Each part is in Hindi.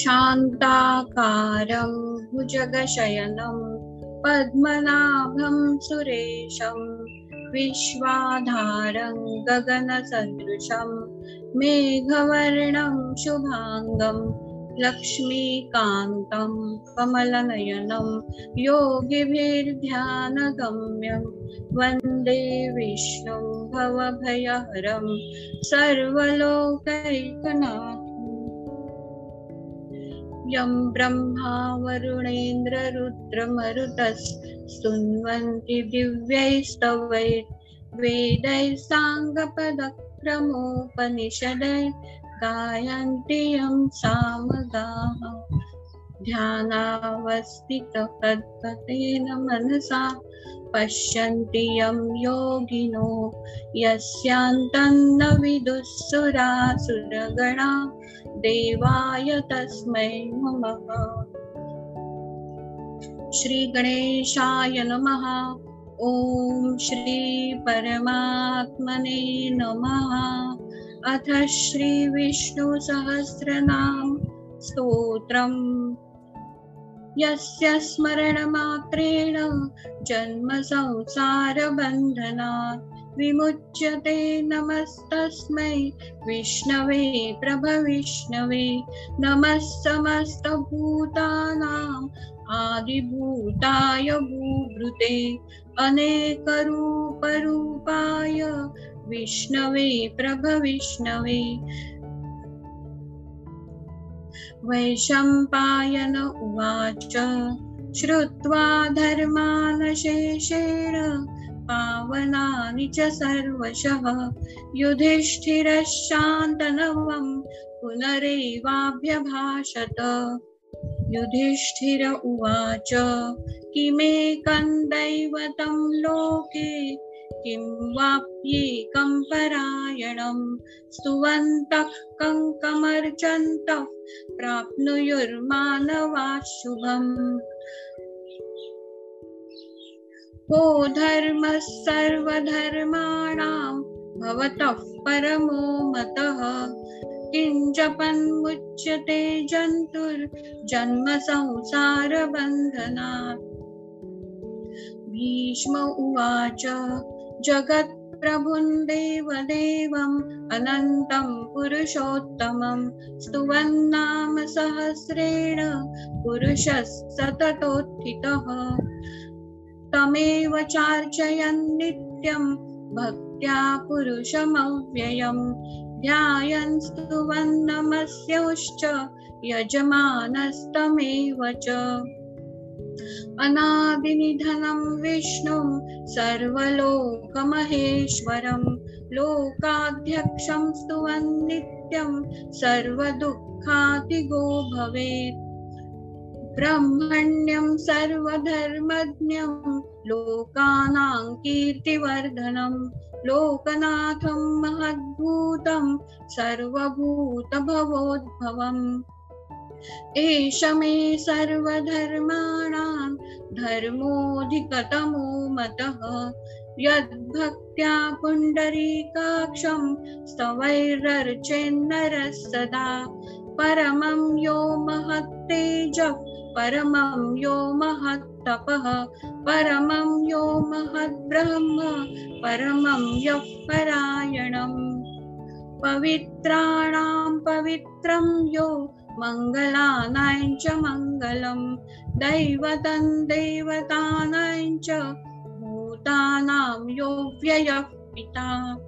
शान्ताकारं भुजगशयनं पद्मनाभं सुरेशं विश्वाधारं गगनसदृशं मेघवर्णं शुभाङ्गं लक्ष्मीकान्तं कमलनयनं योगिभिर्ध्यानगम्यं वंदे विष्णुं भवभयहरं सर्वलोकैकनाथम्। यं ब्रह्मा वरुणेन्द्ररुद्रमरुतस्तुन्वन्ति दिव्यैस्तवै। वेदैः साङ्गपदक्रमोपनिषदै गायन्ति यं सामगाः। ध्यानावस्थितपद्मतेन मनसा पश्यन्ति यं योगिनो। यस्यान्तन्न विदुःसुरासुरगणा देवाय तस्मै नमः। श्रीगणेशाय नमः। ॐ श्री परमात्मने नमः। अथ श्रीविष्णुसहस्रनाम स्तोत्रम्। यस्य स्मरणमात्रेण जन्मसंसारबन्धनात् विमुच्यते नमस्तस्मै विष्णवे प्रभविष्णवे नमः समस्तभूतानाम् आदिभूताय भूभृते अनेकरूपरूपाय विष्णवे प्रभविष्णवे। वैशम्पायन उवाच। श्रुत्वा धर्मानशेषेण पावनानि च सर्वशः। युधिष्ठिरशान्तनवं पुनरेवाभ्यभाषत। युधिष्ठिर उवाच किमेकं दैवतं लोके किं वाप्येकं परायणं। स्तुवन्तः कङ्कमर्चन्तः प्राप्नुयुर्मानवाः शुभम् को धर्मः सर्वधर्माणां, भवतः परमो मतः। किञ्जपन्मुच्यते जन्तुर्जन्म संसारबन्धनात् भीष्म उवाच। जगत्प्रभुं देवदेवम् अनन्तं पुरुषोत्तमं स्तुवन्नाम सहस्रेण पुरुषः सततोत्थितः तमेव चार्चयन् नित्यं भक्त्या पुरुषमव्ययं ध्यायन् स्तुवन्नमस्योश्च यजमानस्तमेव च। अनादिनिधनं विष्णुं सर्वलोकमहेश्वरं लोकाध्यक्षं स्तुवन् नित्यं सर्वदुःखातिगो भवेत् ब्रह्मण्यं सर्वधर्मज्ञं लोकानां कीर्तिवर्धनं लोकनाथं महद्भूतं सर्वभूतभवोद्भवम्। एष मे सर्वधर्माणां धर्मोऽधिकतमो मतः। यद्भक्त्या पुण्डरीकाक्षं स्तवैरर्चेन्नरः सदा। परमं यो महत्तेजः, परमं यो महत्तपः। परमं यो महद्ब्रह्म, परमं यः परायणम्। पवित्राणां पवित्रं यो मङ्गलानां च मङ्गलं दैवतं देवतानां च भूतानां यो व्ययः पिता।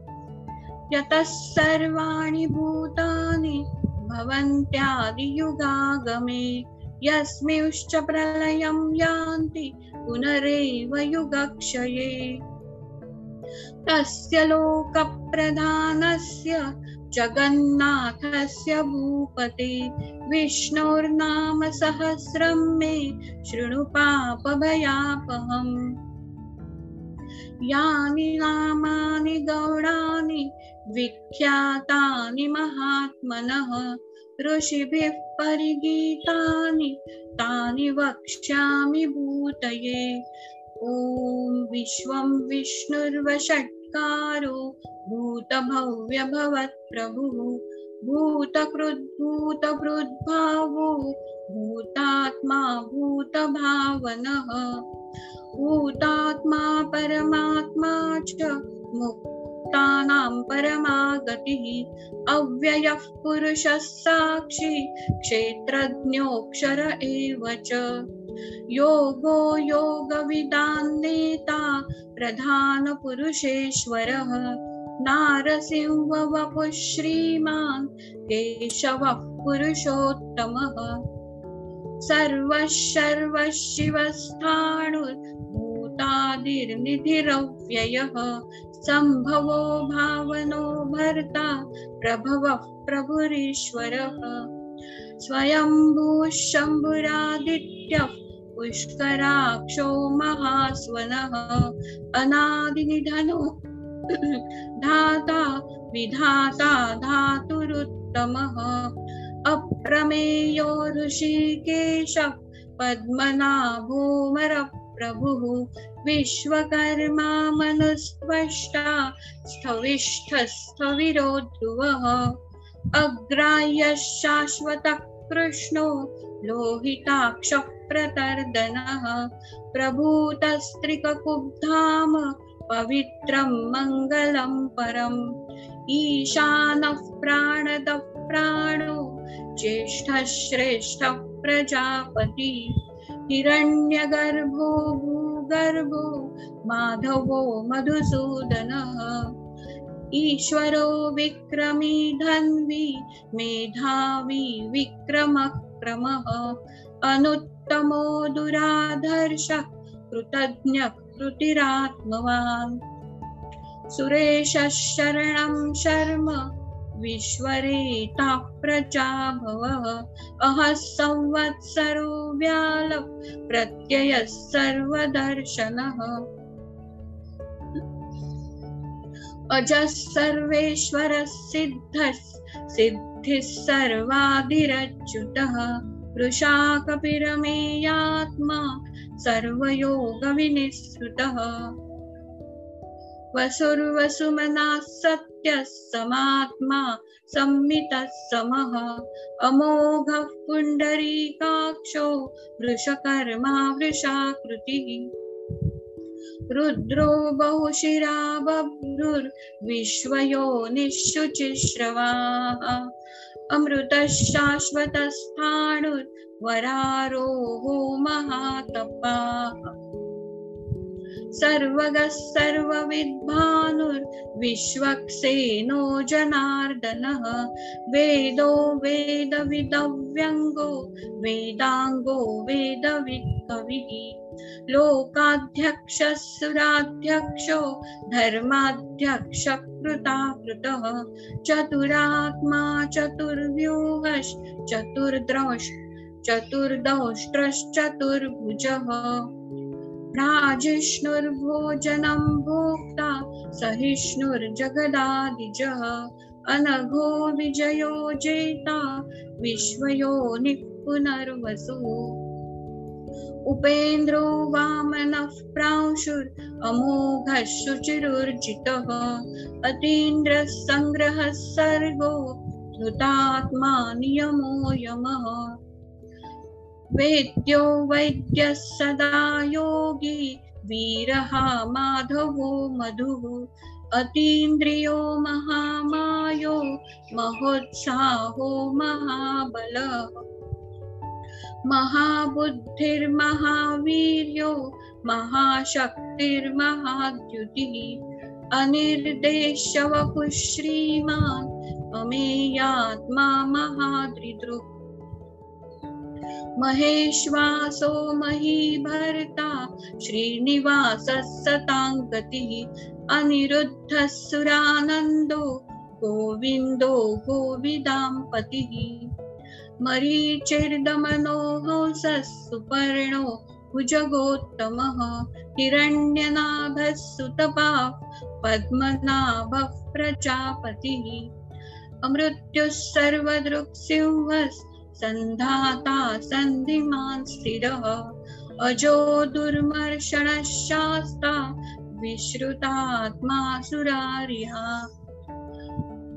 यतः सर्वाणि भूतानि भवन्त्यादियुगागमे, यस्मिंश्च प्रलयं यान्ति पुनरेव युगक्षये। तस्य लोकप्रधानस्य जगन्नाथस्य भूपते विष्णोर्नाम सहस्रं मे शृणु पापभयापहम्। यानि नामानि गौणानि विख्यातानि महात्मनः, ऋषिभिः परिगीतानि तानि वक्ष्यामि भूतये। ॐ विश्वं विष्णुर्वषट्कारो भूतभव्यभवत्प्रभुः भूतकृद्भूतभृद्भावो भूतात्मा भूतभावनः। भूतात्मा परमात्मा च मुक्तानां परमागतिः। अव्ययः पुरुषः साक्षी, क्षेत्रज्ञोऽक्षर एव च। योगो योगविदान्नेता, प्रधानपुरुषेश्वरः। नारसिंहवपुः श्रीमान् केशवः पुरुषोत्तमः। सर्वशिवस्ताणुर्भूतादिर्निधिरव्ययः सम्भवो भावनो भर्ता प्रभवः प्रभुरीश्वरः। स्वयम्भूः शम्भुरादित्यः पुष्कराक्षो महास्वनः। अनादिनिधनो धाता विधाता धातुरुत्तमः। अप्रमेयो ऋषिकेश पद्मनाभोमरप्रभुः विश्वकर्मा मनुस्त्वष्टा स्थविष्ठस्थविरो ध्रुवः अग्राह्यः शाश्वतः कृष्णो लोहिताक्षः प्रतर्दनः प्रभूतस्त्रिककुब्धाम, पवित्रं मङ्गलं परम्। ईशानः प्राणदः प्राणो ज्येष्ठः श्रेष्ठः प्रजापति हिरण्यगर्भो, भूगर्भो, माधवो, मधुसूदनः। ईश्वरो, विक्रमी धन्वी मेधावी, विक्रमक्रमः। अनुत्तमो, दुराधर्षः, कृतज्ञ, कृतिरात्मवान्। सुरेशः शरणं शर्म विश्वरेता भवः। अहः संवत्सरो व्याल, प्रत्ययः सर्वदर्शनः। अजः सर्वेश्वरः सिद्धः, सिद्धिः सर्वादिरच्युतः। वृषा कपिरमेयात्मा सर्वयोगविनिःसृतः। वसुर्वसुमनः सत्यः समात्मा संमितः समः अमोघः पुण्डरीकाक्षो वृषकर्मा वृषाकृतिः। रुद्रो बहुशिरा बभ्रुर्विश्वयोनिःशुचिश्रवाः अमृतः शाश्वतस्थाणुर्वरारोहो महातपाः। सर्वगः सर्वविद्भानुर्विश्वक्सेनो जनार्दनः। वेदो वेदविदव्यङ्गो वेदाङ्गो वेदवित्कविः। लोकाध्यक्षः सुराध्यक्षो धर्माध्यक्ष कृताकृतः चतुरात्मा चतुर्व्यूहश्चतुर्द्रष् चतुर्दौष्ट्रश्चतुर्भुजः प्राजिष्णुर्भोजनं भोक्ता सहिष्णुर्जगदादिजः अनघो विजयो जेता विश्वयोनिः पुनर्वसुः उपेन्द्रो वामनः प्रांशुर् अमोघः शुचिरुर्जितः अतीन्द्रः सङ्ग्रहः सर्गो धृतात्मा नियमो यमः। वेद्यो वैद्यः सदा योगी। वीरः, माधवो, मधुः। अतीन्द्रियो महामायो, महोत्साहो महाबलः। महाबुद्धिर्महावीर्यो, महाशक्तिर्महाद्युतिः। अनिर्देशवपुः श्रीमान्। अमेयात्मा महादृदृक् महेश्वासो महीभर्ता श्रीनिवासः सतां गतिः अनिरुद्धः सुरानन्दो गोविन्दो गोविदां पतिः मरीचिर्दमनो हंसः सुपर्णो भुजगोत्तमः हिरण्यनाभः सुतपा पद्मनाभः प्रजापतिः अमृत्युः सर्वदृक्सिंहः सन्धाता सन्धिमान् स्थिरः। अजो दुर्मर्षणः शास्ता विश्रुतात्मा सुरारिहा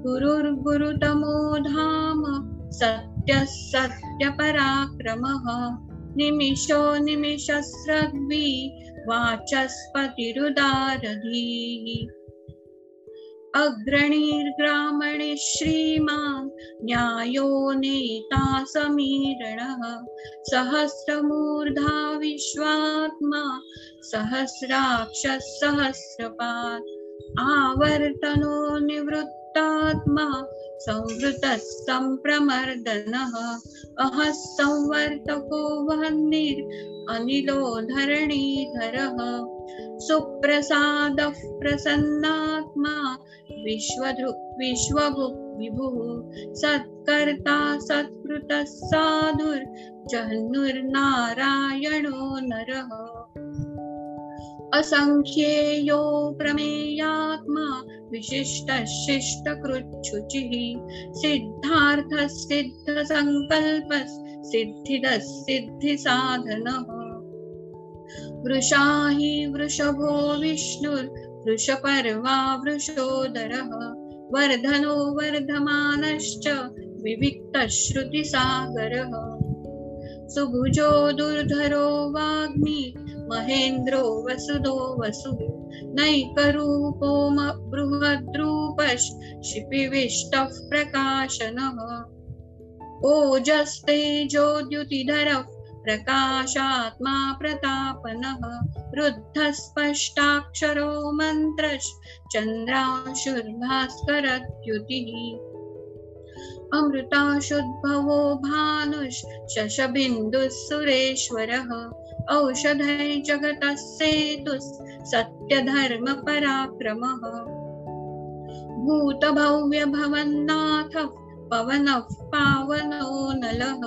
गुरुर्गुरुतमो धाम सत्यः सत्यपराक्रमः निमिषो निमिषस्रग्वी वाचस्पतिरुदारधीः। अग्रणीर्ग्रामणे श्रीमान् न्यायो नेता समीरणः सहस्रमूर्धा विश्वात्मा सहस्राक्षः सहस्रपात् आवर्तनो निवृत्तात्मा संवृतः सम्प्रमर्दनः अहः संवर्तको वह्निर्, अनिलो धरणीधरः। सुप्रसादः प्रसन्नात्मा विश्वधृ विश्वभुक्, विभुः, सत्कर्ता, सत्कृतः साधुर्जह्नुर्नारायणो नरः। असङ्ख्येयो प्रमेयात्मा सिद्धार्थः सिद्धसङ्कल्पः, सिद्धिदः सिद्धिसाधनः। वृषा हि वृषभो विष्णुर्वृषपर्वा वृषोदरः। वर्धनो वर्धमानश्च विविक्तश्रुतिसागरः। सुभुजो दुर्धरो वाग्मी, महेन्द्रो वसुदो वसुः। नैकरूपो बृहद्रूपशिपिविष्टः प्रकाशनः। ओजस्तेजोद्युतिधरः प्रकाशात्मा प्रतापनः रुद्धस्पष्टाक्षरो मन्त्रश्चन्द्रांशुर्भास्करद्युतिः अमृताशुद्भवो भानुः सुरेश्वरः। औषधै जगतः सेतुः सत्यधर्मपराक्रमः। भूतभव्यभवन्नाथः पवनः पावनो नलः।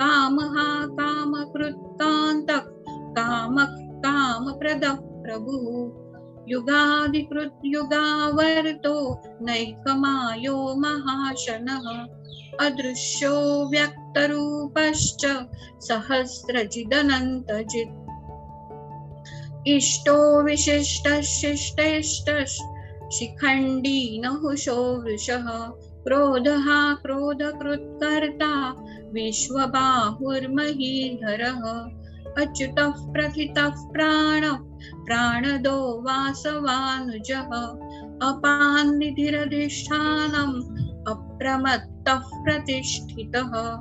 कामः कामकृत्कान्तः कामः कामप्रदः प्रभुः। युगादिकृत् युगावर्तो नैकमायो महाशनः। अदृश्यो व्यक्तरूपश्च सहस्रजिदनन्तजित्। इष्टो विशिष्टशिष्टेष्ट शिखण्डी नहुषो वृषः। क्रोधः क्रोधकृत्कर्ता विश्वबाहुर्महीधरः। अच्युतः प्रथितः प्राण प्राणदो वासवानुजः। अपान्निधिरधिष्ठानम् अप्रमत्तः प्रतिष्ठितः।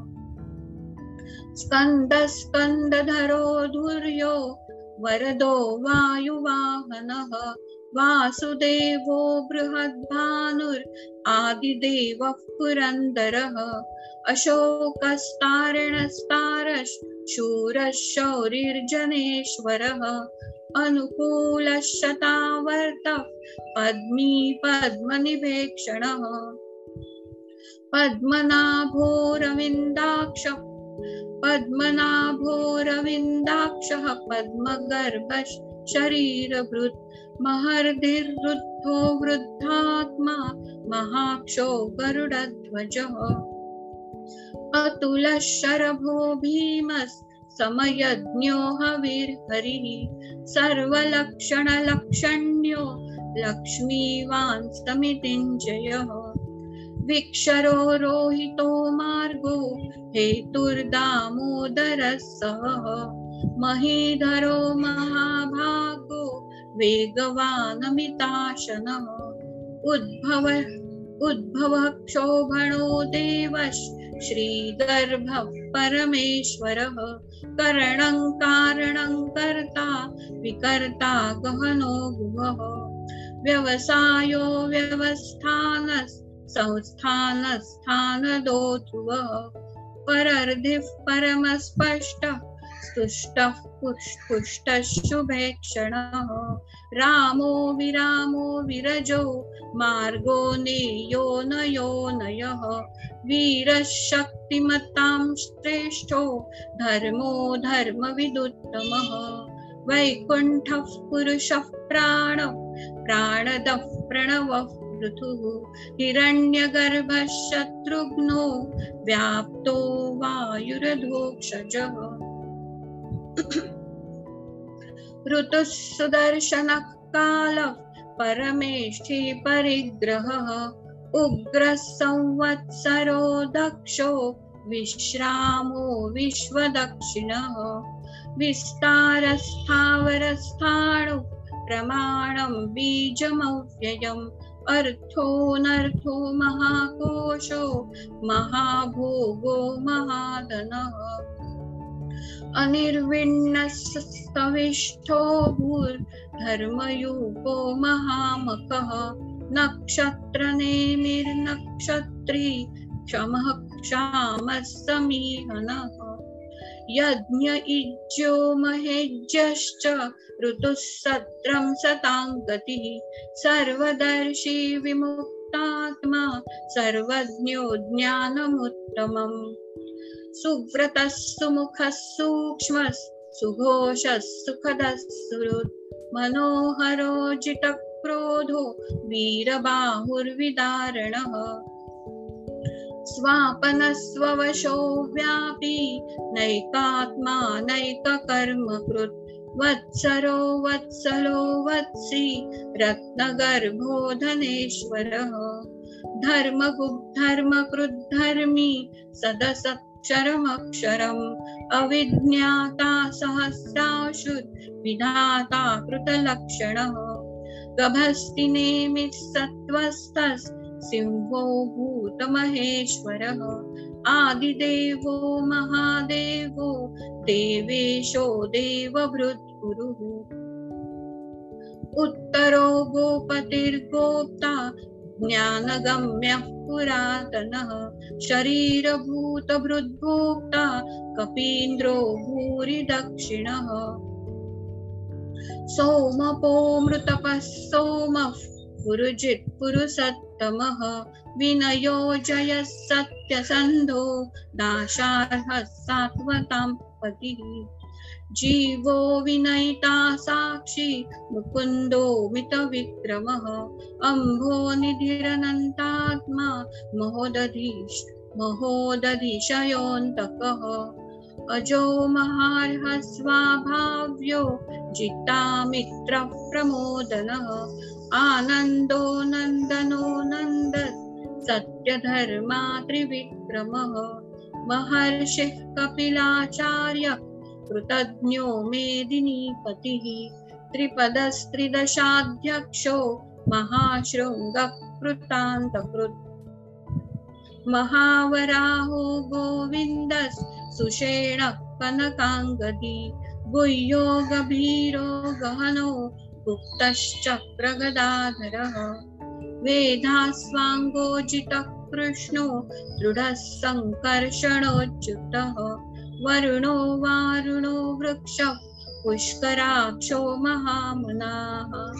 स्कन्दस्कन्दधरो धुर्यो वरदो वायुवाहनः। वासुदेवो बृहद्भानुर् आदिदेवः पुरन्दरः। अशोकस्तारिणस्तारः शूरः शौरिर्जनेश्वरः अनुकूलः शतावर्तः पद्मी पद्मनिभेक्षणः पद्मनाभोरविन्दाक्षः। पद्मनाभोरविन्दाक्षः पद्मगर्भः शरीरभृत् महर्धिर्वृद्धो वृद्धात्मा, महाक्षो गरुडध्वजः। अतुलः शरभो भीमस् समयज्ञो हविर्हरिः सर्वलक्षणलक्षण्यो लक्ष्मीवान् समितिञ्जयः विक्षरो रोहितो मार्गो हेतुर्दामोदरः सः महीधरो महाभागो वेगवानमिताशनः उद्भव उद्भवः क्षोभणो देवः श्रीगर्भः परमेश्वरः। करणं कारणं कर्ता। विकर्ता गहनो गुहः। व्यवसायो व्यवस्थानस् संस्थानस्थानदो ध्रुवः परर्धिः परमस्पष्टः। स्तुष्टः क्षणः रामो विरामो विरजो, मार्गो नेयो नयो नयः। वीरः शक्तिमतां श्रेष्ठो, धर्मो धर्मविदुत्तमः। वैकुण्ठः पुरुषः प्राणः, प्राणदः प्रणवः पृथुः हिरण्यगर्भः शत्रुघ्नो, व्याप्तो वायुरधोक्षजः। ऋतुः सुदर्शनः कालः परमेष्ठि परिग्रहः उग्रसंवत्सरो दक्षो विश्रामो विश्वदक्षिणः विस्तारस्थावरस्थाणु प्रमाणं बीजमव्ययम् अर्थोऽनर्थो महाकोशो महाभोगो महाधनः अनिर्विण्णस्तविष्ठो भूर्धर्मयूपो महामकः। नक्षत्रनेमिर्नक्षत्री क्षमः क्षामः समीहनः यज्ञ इज्यो महेज्यश्च ऋतुः सत्रं सतां गतिः। सर्वदर्शी विमुक्तात्मा, सर्वज्ञो ज्ञानमुत्तमम्। सुव्रतः सुमुखः सूक्ष्मः सुघोषः सुखदः सुहृत् मनोहरो जितक्रोधो वीरबाहुर्विदारणः स्वापनस्ववशो व्यापी नैकात्मा नैककर्मकृत् वत्सरो वत्सलो वत्सी रत्नगर्भो धनेश्वरः धर्मकृद्धर्मी सदसक्षरमक्षरम् अविज्ञाता सहस्राशुत् विधाता कृतलक्षणः। गभस्तिनेमिः सत्त्वस्तस् सिंहो भूतमहेश्वरः। आदिदेवो महादेवो, देवेशो देवभृद्गुरुः। उत्तरो गोपतिर्गोप्ता ज्ञानगम्यः पुरातनः, शरीरभूतभृद्भोक्ता कपीन्द्रो भूरि दक्षिणः सोमपोमृतपः सोमः पुरुजित् पुरुषत्तमः, विनयो जयः सत्यसन्धो, दाशार्हः सात्वतां पतिः। जीवो विनयिता साक्षी मुकुन्दो मितविक्रमः। अम्भो निधिरनन्तात्मा महोदधीश महोदधिशयोऽन्तकः। अजो महार्ह स्वाभाव्यो जितामित्रः प्रमोदनः आनन्दो नन्दनो नन्द सत्यधर्मा त्रिविक्रमः। महर्षिः कपिलाचार्य कृतज्ञो मेदिनीपतिः त्रिपदस्त्रिदशाध्यक्षो महाशृङ्गः कृतान्तकृत् महावराहो गोविन्दस् सुषेणः कनकाङ्गदी गुह्यो गभीरो गहनो गुप्तश्चक्रगदाधरः। वेदास्वाङ्गोजितः कृष्णो दृढः सङ्कर्षणोच्युतः वरुणो वारुणो वृक्षः, पुष्कराक्षो महामनाः।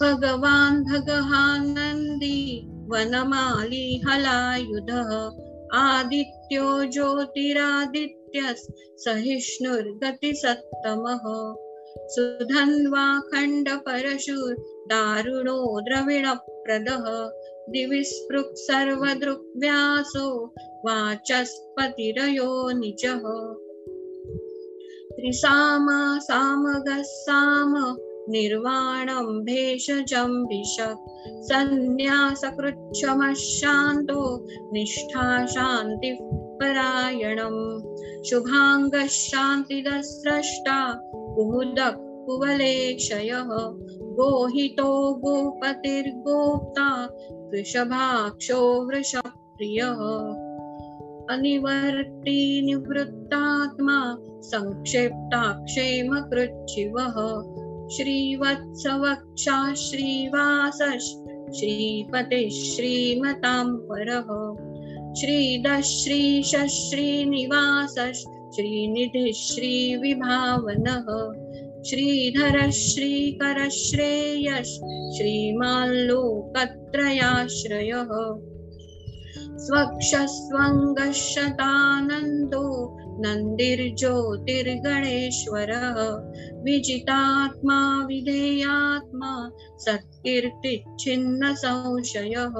भगवान् भगहानन्दी, वनमाली हलायुधः, आदित्यो ज्योतिरादित्यः सहिष्णुर्गतिसत्तमः सुधन्वा खण्डपरशुर्दारुणो द्रविणप्रदः। दिवि स्पृक् सर्वदृग्व्यासो वाचस्पतिरयो निजः। त्रिसामा, सामगः, साम, निर्वाणं, भेषजं विशक् सन्न्यासकृच्छमः, शान्तो, निष्ठा, शान्तिः, परायणम्। शुभाङ्गः शान्तिदस्रष्टा कुमुदः कुवलेशयः गोहितो, गोपतिर्गोप्ता वृषभाक्षो वृषप्रियः अनिवर्ती निवृत्तात्मा संक्षेप्ताक्षेमकृच्छिवः। श्रीवत्सवक्षा श्रीवासश् श्रीपतिः श्रीमतां परः श्रीदश्रीश श्रीनिवासश् श्रीनिधिः श्रीविभावनः श्रेयस् श्रीमाल्लोकत्रयाश्रयः स्वक्षस्वङ्गशतानन्दो नन्दिर्ज्योतिर्गणेश्वरः। विजितात्मा, विधेयात्मा सत्कीर्तिच्छिन्न संशयः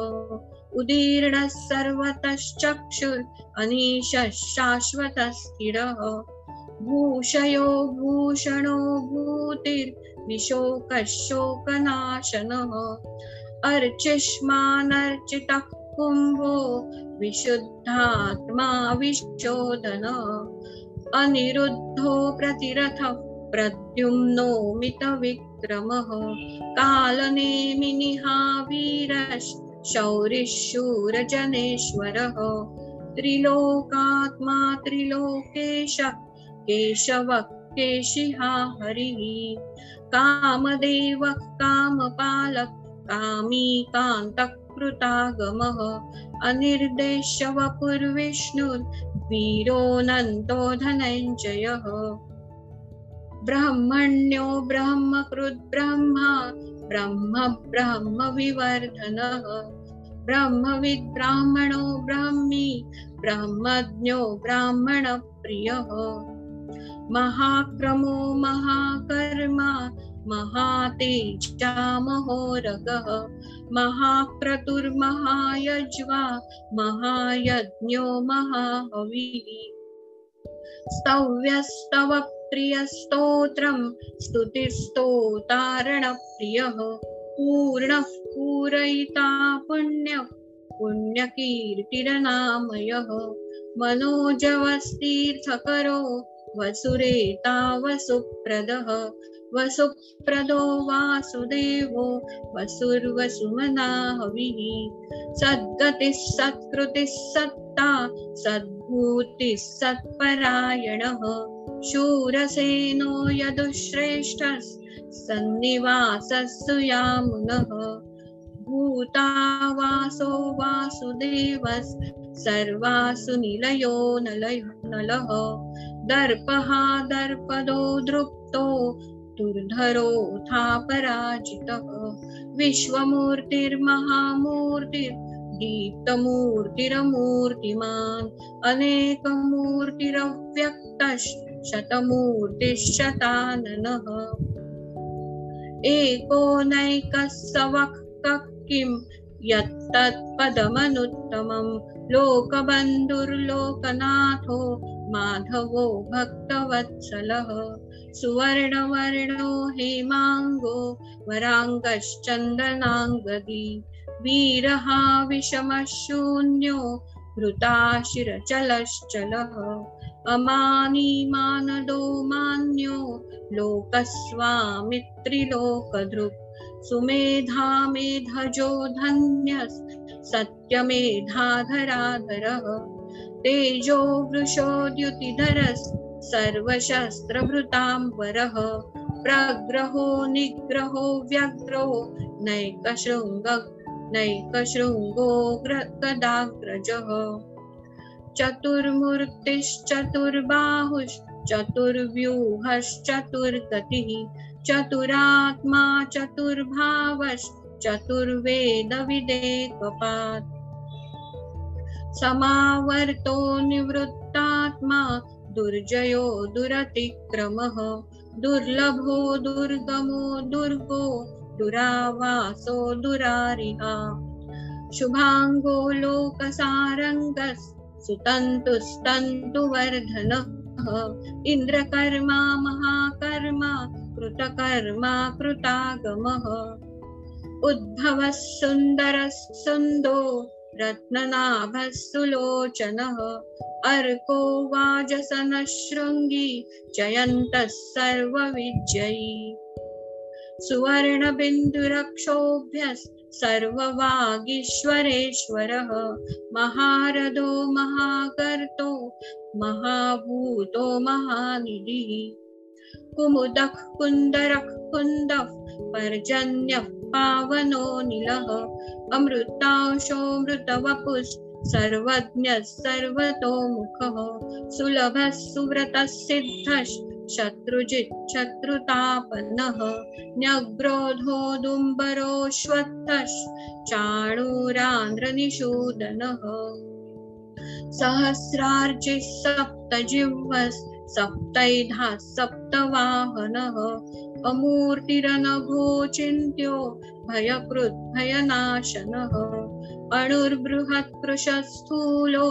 उदीर्णः सर्वतश्चक्षुर् अनीशः शाश्वतस्थिरः। भूषयो भूषणो भूतिर्विशोकः शोकनाशनः अर्चिष्मानर्चितः कुम्भो विशुद्धात्मा विशोधन। अनिरुद्धो प्रतिरथः प्रद्युम्नो मितविक्रमः। कालनेमिनिहावीरशौरिशूरजनेश्वरः त्रिलोकात्मा त्रिलोकेश, केशव केशिहा हरिः। कामदेव, कामपालक कामी कान्तकृतागमः अनिर्देशवपुर्विष्णुर्वीरोऽनन्तो धनञ्जयः। ब्रह्मण्यो ब्रह्मकृद्ब्रह्मा, ब्रह्म ब्रह्म विवर्धनः ब्रह्मविद् ब्राह्मणो ब्राह्मी, ब्रह्मज्ञो ब्राह्मणप्रियः। महाक्रमो महाकर्मा महातेजा महोरगः महाक्रतुर्महायज्वा महायज्ञो महाहविः। स्तव्यस्तव प्रियस्तोत्रं स्तुतिस्तोतारणप्रियः। पूर्णः पूरयिता पुण्यः पुण्यकीर्तिरनामयः। मनोजवस्तीर्थकरो वसुरेता वसुप्रदः। वसुप्रदो वासुदेवो, वसुर्वसुमना हविः। सद्गतिः सत्कृतिः सत्ता, सद्भूतिः सत्परायणः। शूरसेनो यदुश्रेष्ठः सन्निवासस्तु यामुनः। भूतावासो वासुदेवस्, सर्वासु निलयो नलः। दर्पः दर्पदो दृप्तो दुर्धरोऽथा पराजितः। विश्वमूर्तिर्महामूर्तिर् दीप्तमूर्तिरमूर्तिमान् अनेकमूर्तिरव्यक्तशतमूर्तिशताननः एको नैकः सवक्कः किं? यत्तत्पदमनुत्तमं। लोकबन्धुर्लोकनाथो माधवो भक्तवत्सलः। सुवर्णवर्णो हेमाङ्गो वराङ्गश्चन्दनाङ्गदी वीरः विषमशून्यो अमानी मानदो मान्यो लोकस्वामित्रिलोकधृक्। सुमेधा मेधजो धन्यस्। सत्यमेधाधराधरः। तेजो वृषोद्युतिधरस् सर्वशस्त्रभृताम्बरः। प्रग्रहो निग्रहो व्यग्रो नैकशृङ्ग नैकशृङ्गो गदाग्रजः। चतुर्मूर्तिश्चतुर्बाहुश्चतुर्व्यूहश्चतुर्गतिः चतुरात्मा चतुर्भावश्चतुर्वेदविदेकपात् समावर्तो निवृत्तात्मा, दुर्जयो दुरतिक्रमः। दुर्लभो दुर्गमो दुर्गो, दुरावासो दुरारिहा। शुभाङ्गो लोकसारङ्गस्, सुतन्तुस्तन्तुवर्धनः। इन्द्रकर्मा, महाकर्मा, कृतकर्मा, कृतागमः। उद्भवः सुन्दरः सुन्दो रत्ननाभः सुलोचनः अर्को वाजसनः शृङ्गी जयन्तः सर्वविजयी। सर्ववागीश्वरेश्वरः, महारथो, महाकर्तो, महाभूतो, महानिधिः। कुमुदः, कुन्दरः, कुन्दः, पर्जन्यः पावनो निलः अमृतांशोऽमृतवपुः सर्वज्ञः सर्वतोमुखः सुलभः सुव्रतः सिद्धश्च शत्रुजित् शत्रुतापन्नः न्यग्रोधोदुम्बरोऽश्वत्थश्चाणूरान्ध्रनिषूदनः सहस्रार्चिः सप्तजिह्वस् सप्तैधा सप्तवाहनः अमूर्तिरनघोचिन्त्यो भयकृद्भयनाशनः अणुर्बृहत्कृशस्थूलो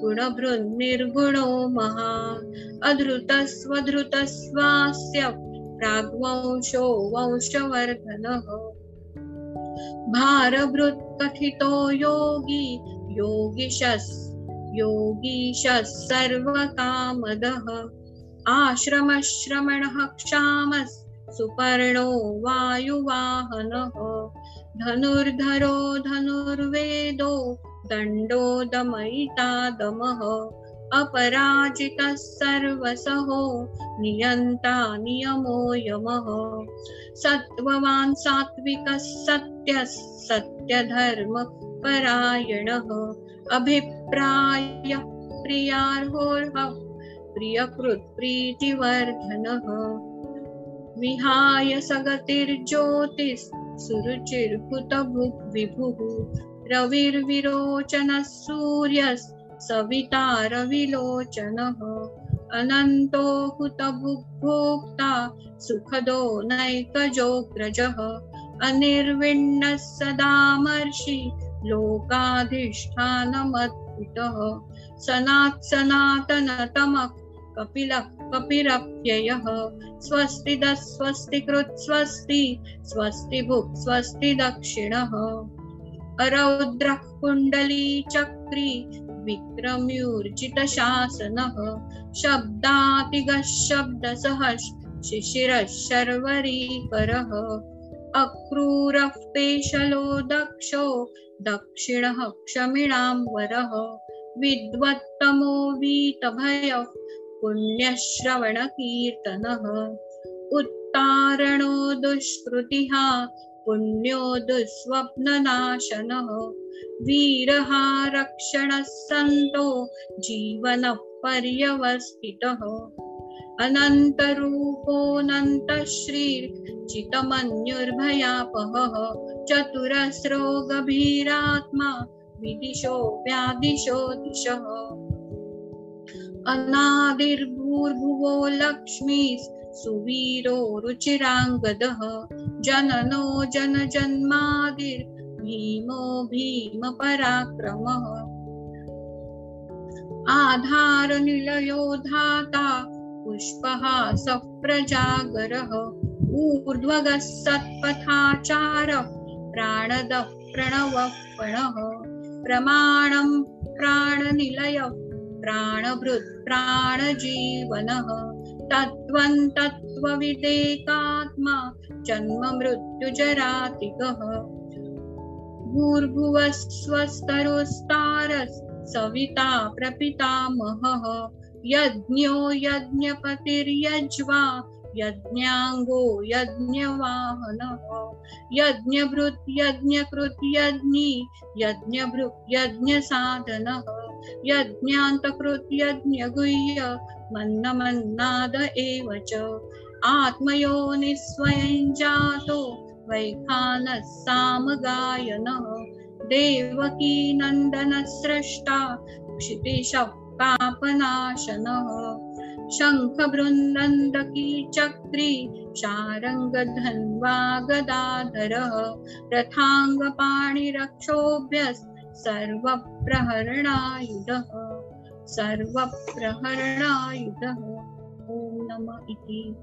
गुणभृन्निर्गुणो महान् अधृतस्वधृतस्वास्य प्राग्वंशो वंशवर्धनः। भारभृत् कथितो योगी योगिशस् योगीशः सर्वकामदः। आश्रमश्रमणः क्षामस् सुपर्णो वायुवाहनः। धनुर्धरो धनुर्वेदो दण्डो दमयिता दमः अपराजितः सर्वसहो नियन्ता नियमो यमः। सत्त्ववान् सात्विकः सत्यः सत्यधर्मपरायणः अभिप्राय प्रियार्होर्हः प्रियकृत्प्रीतिवर्धनः। विहाय सगतिर्ज्योतिस् सुरुचिर्भुतभुक् विभुः रविर्विरोचनः सूर्यस् सविता रविलोचनः। अनन्तो हुतभुग्भोक्ता सुखदो नैकजोग्रजः। अनिर्विण्णः सदामर्षि लोकाधिष्ठानमद्भुतः सनात् सनातनतमः कपिलः कपिरप्ययः स्वस्ति दस्वस्ति कृत् स्वस्ति स्वस्ति भुक् स्वस्ति दक्षिणः। अरौद्रः कुण्डली चक्री, विक्रम्यूर्जितशासनः। शब्दातिगः शब्दसहः शिशिरः शर्वरीकरः। अक्रूरः पेशलो दक्षो दक्षिणः क्षमिणां वरः विद्वत्तमो वीतभयः पुण्यश्रवणकीर्तनः। उत्तारणो दुष्कृतिः, पुण्यो दुःस्वप्ननाशनः। वीरः रक्षणः सन्तो जीवनः पर्यवस्थितः अनन्तरूपोऽनन्तश्रीर्चितमन्युर्भयापहः। चतुरस्रो गभीरात्मा विदिशो, व्यादिशो दिशः अनादिर्भूर्भुवो लक्ष्मी, सुवीरो, रुचिराङ्गदः, जननो जनजन्मादिर्भीमो भीमपराक्रमः। आधारनिलयो धाता पुष्पः सप्रजागरः, ऊर्ध्वगः सत्पथाचारः। प्राणदः प्रणवः पणः प्रमाणं प्राणनिलयः प्राणभृत् प्राणजीवनः तत्त्वं तत्त्वविदेकात्मा जन्म मृत्युजरातिकः भूर्भुवस्वस्तरोस्तारस् सविता प्रपितामहः। यज्ञो यज्ञपतिर्यज्वा यज्ञाङ्गो, यज्ञवाहनः यज्ञभृत् यज्ञकृत्, यज्ञी यज्ञभृत् यज्ञसाधनः, यज्ञान्तकृत्, यज्ञगुह्य मन्नमन्नाद एव च। आत्मयोनिस्वयं जातो वैखानः सामगायनः देवकी नन्दनस्रष्टा, क्षितिशः पापनाशनः। शङ्खबृन्दन्दकी चक्री शारङ्गधन्वा गदाधरः सर्वप्रहरणायुधः सर्वप्रहरणायुधः। ॐ नम इति।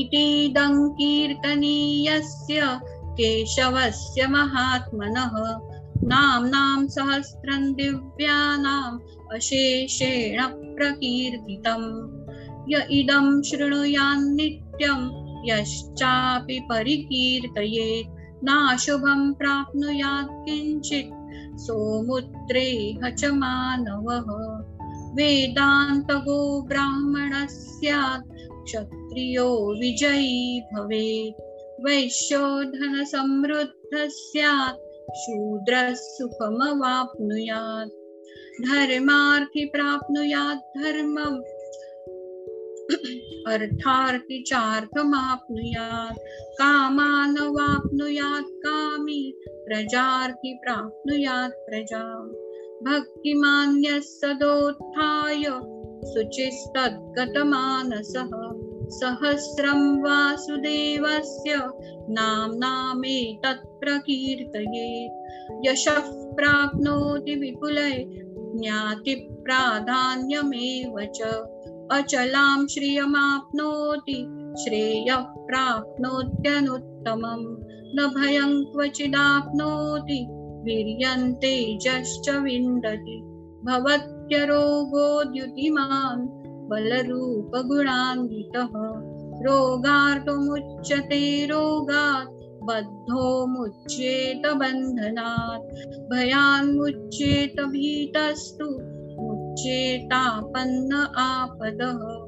इतीदं कीर्तनीयस्य केशवस्य महात्मनः, नाम्नां सहस्रं दिव्यानाम् अशेषेण प्रकीर्तितम्। य इदं शृणुयान्नित्यं यश्चापि परिकीर्तयेत् नाशुभं प्राप्नुयात् किञ्चित्, सोमुद्रेह च मानवः। वेदान्तगो ब्राह्मणः स्यात् क्षत्रियो विजयी भवेत्। वैश्यो धनसमृद्धः स्यात् शूद्रः सुखमवाप्नुयात्। धर्मार्थी प्राप्नुयात् धर्मम् अर्थार्थी चार्थमाप्नुयात्, कामानवाप्नुयात् कामी, प्रजार्थी प्राप्नुयात् प्रजाम् भक्तिमान्यः सदोत्थाय, शुचिस्तद्गतमानसः, सहस्रं वासुदेवस्य नाम्नामेतत् प्रकीर्तयेत् यशः प्राप्नोति विपुलै ज्ञातिप्राधान्यमेव च। अचलां श्रियमाप्नोति, श्रेयः प्राप्नोत्यनुत्तमम्। न भयं क्वचिदाप्नोति वीर्यन्ते जश्च विन्दति भवत्यरोगोद्युतिमान् बलरूपगुणान्वितः। रोगार्तुमुच्यते रोगात् बद्धो मुच्येत बन्धनात् भयान्मुच्येत भीतस्तु मुच्येतापन्न आपदः।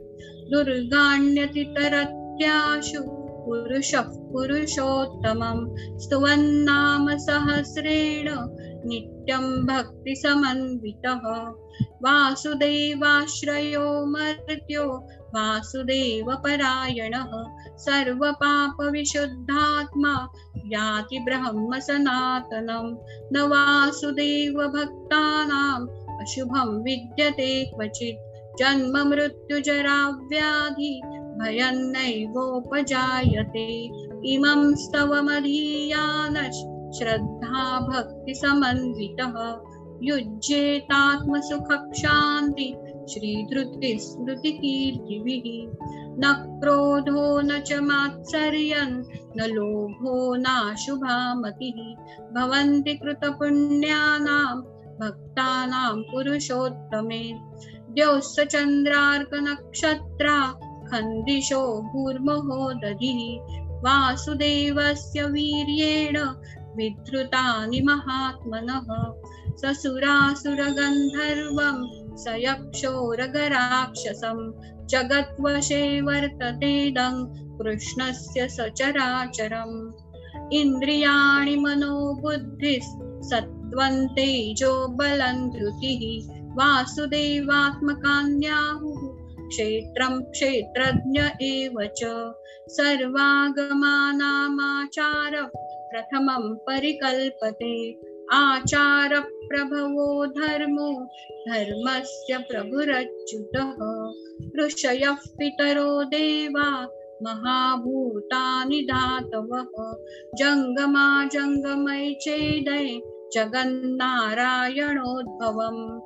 दुर्गाण्यतितरत्याशु। पुरुषः पुरुषोत्तमं। स्तुवन्नाम सहस्रेण। नित्यं भक्तिसमन्वितः। वासुदेवाश्रयो मर्त्यो। वासुदेवपरायणः। सर्वपापविशुद्धात्मा, याति ब्रह्म सनातनं न वासुदेव भक्तानाम्, अशुभं विद्यते क्वचित्। जन्म मृत्युजरा व्याधि भयन्नैवोपजायते इमं स्तवमधीयानश् श्रद्धा भक्ति भक्तिसमन्वितः युज्येतात्मसुखक्षान्ति श्रीधृतिस्मृतिकीर्तिभिः। न क्रोधो न च मात्सर्यन् न लोभो नाशुभा मतिः भवन्ति कृतपुण्यानां, भक्तानां पुरुषोत्तमे। द्यौश्च चन्द्रार्कनक्षत्रा, खन्दिशो भूर्महो दधिः वासुदेवस्य वीर्येण विधृतानि महात्मनः। ससुरासुरगन्धर्वं स यक्षोरगराक्षसं जगद्वशे वर्ततेदं कृष्णस्य सचराचरम्। इन्द्रियाणि मनोबुद्धिः तेजो बलं धृतिः। वासुदेवात्मकान्याहुः क्षेत्रं क्षेत्रज्ञ एव च। सर्वागमानामाचार प्रथमं परिकल्पते। आचारप्रभवो धर्मो, धर्मस्य प्रभुरच्युतः। ऋषयः पितरो देवा, महाभूतानि धातवः जङ्गमा जङ्गमय चेदय जगन्नारायणोद्भवम्।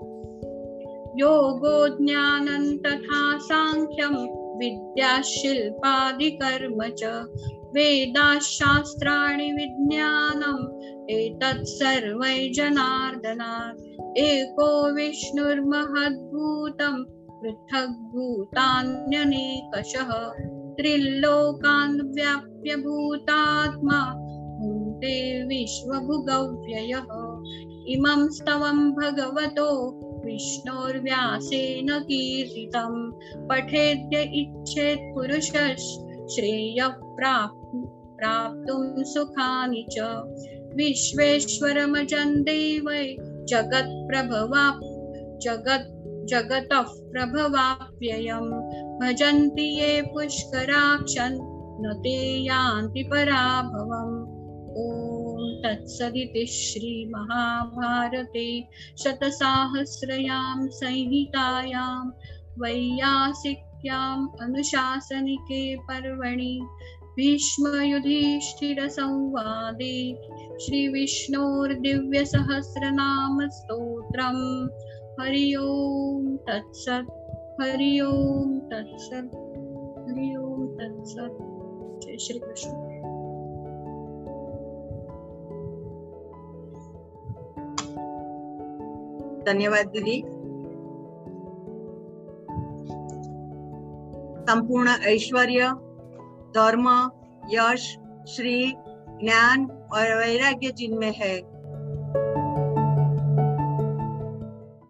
योगो ज्ञानं तथा साङ्ख्यं, विद्याशिल्पादिकर्म च। वेदाशास्त्राणि विज्ञानम्, एतत् सर्वै जनार्दनात्। एको विष्णुर्महद्भूतं पृथग्भूतान्यनेकशः। त्रिलोकान् व्याप्य भूतात्मा, भूते विश्वभुगव्ययः। इमं स्तवं भगवतो, विष्णोर्व्यासेन कीर्तितं पठेद्य इच्छेत् पुरुषः श्रेयः प्राप्तुं सुखानि च। विश्वेश्वरमजन् देवै जगत्प्रभवा जगत् जगतः प्रभवाप्ययं। भजन्ति ये पुष्कराक्षन्, न ते यान्ति पराभवम्। ॐ तत्सदिति श्रीमहाभारते। शतसाहस्रयां संहितायां अनुशासनिके पर्वणि भीष्मयुधिष्ठिरसंवादे श्रीविष्णोर्दिव्यसहस्रनामस्तोत्रम्। हरि तत्सत् हरि तत्सत् हरि तत्सत्। जय श्री कृष्ण धन्यवाद दीदी। संपूर्ण ऐश्वर्य धर्म यश श्री ज्ञान और वैराग्य जिनमें है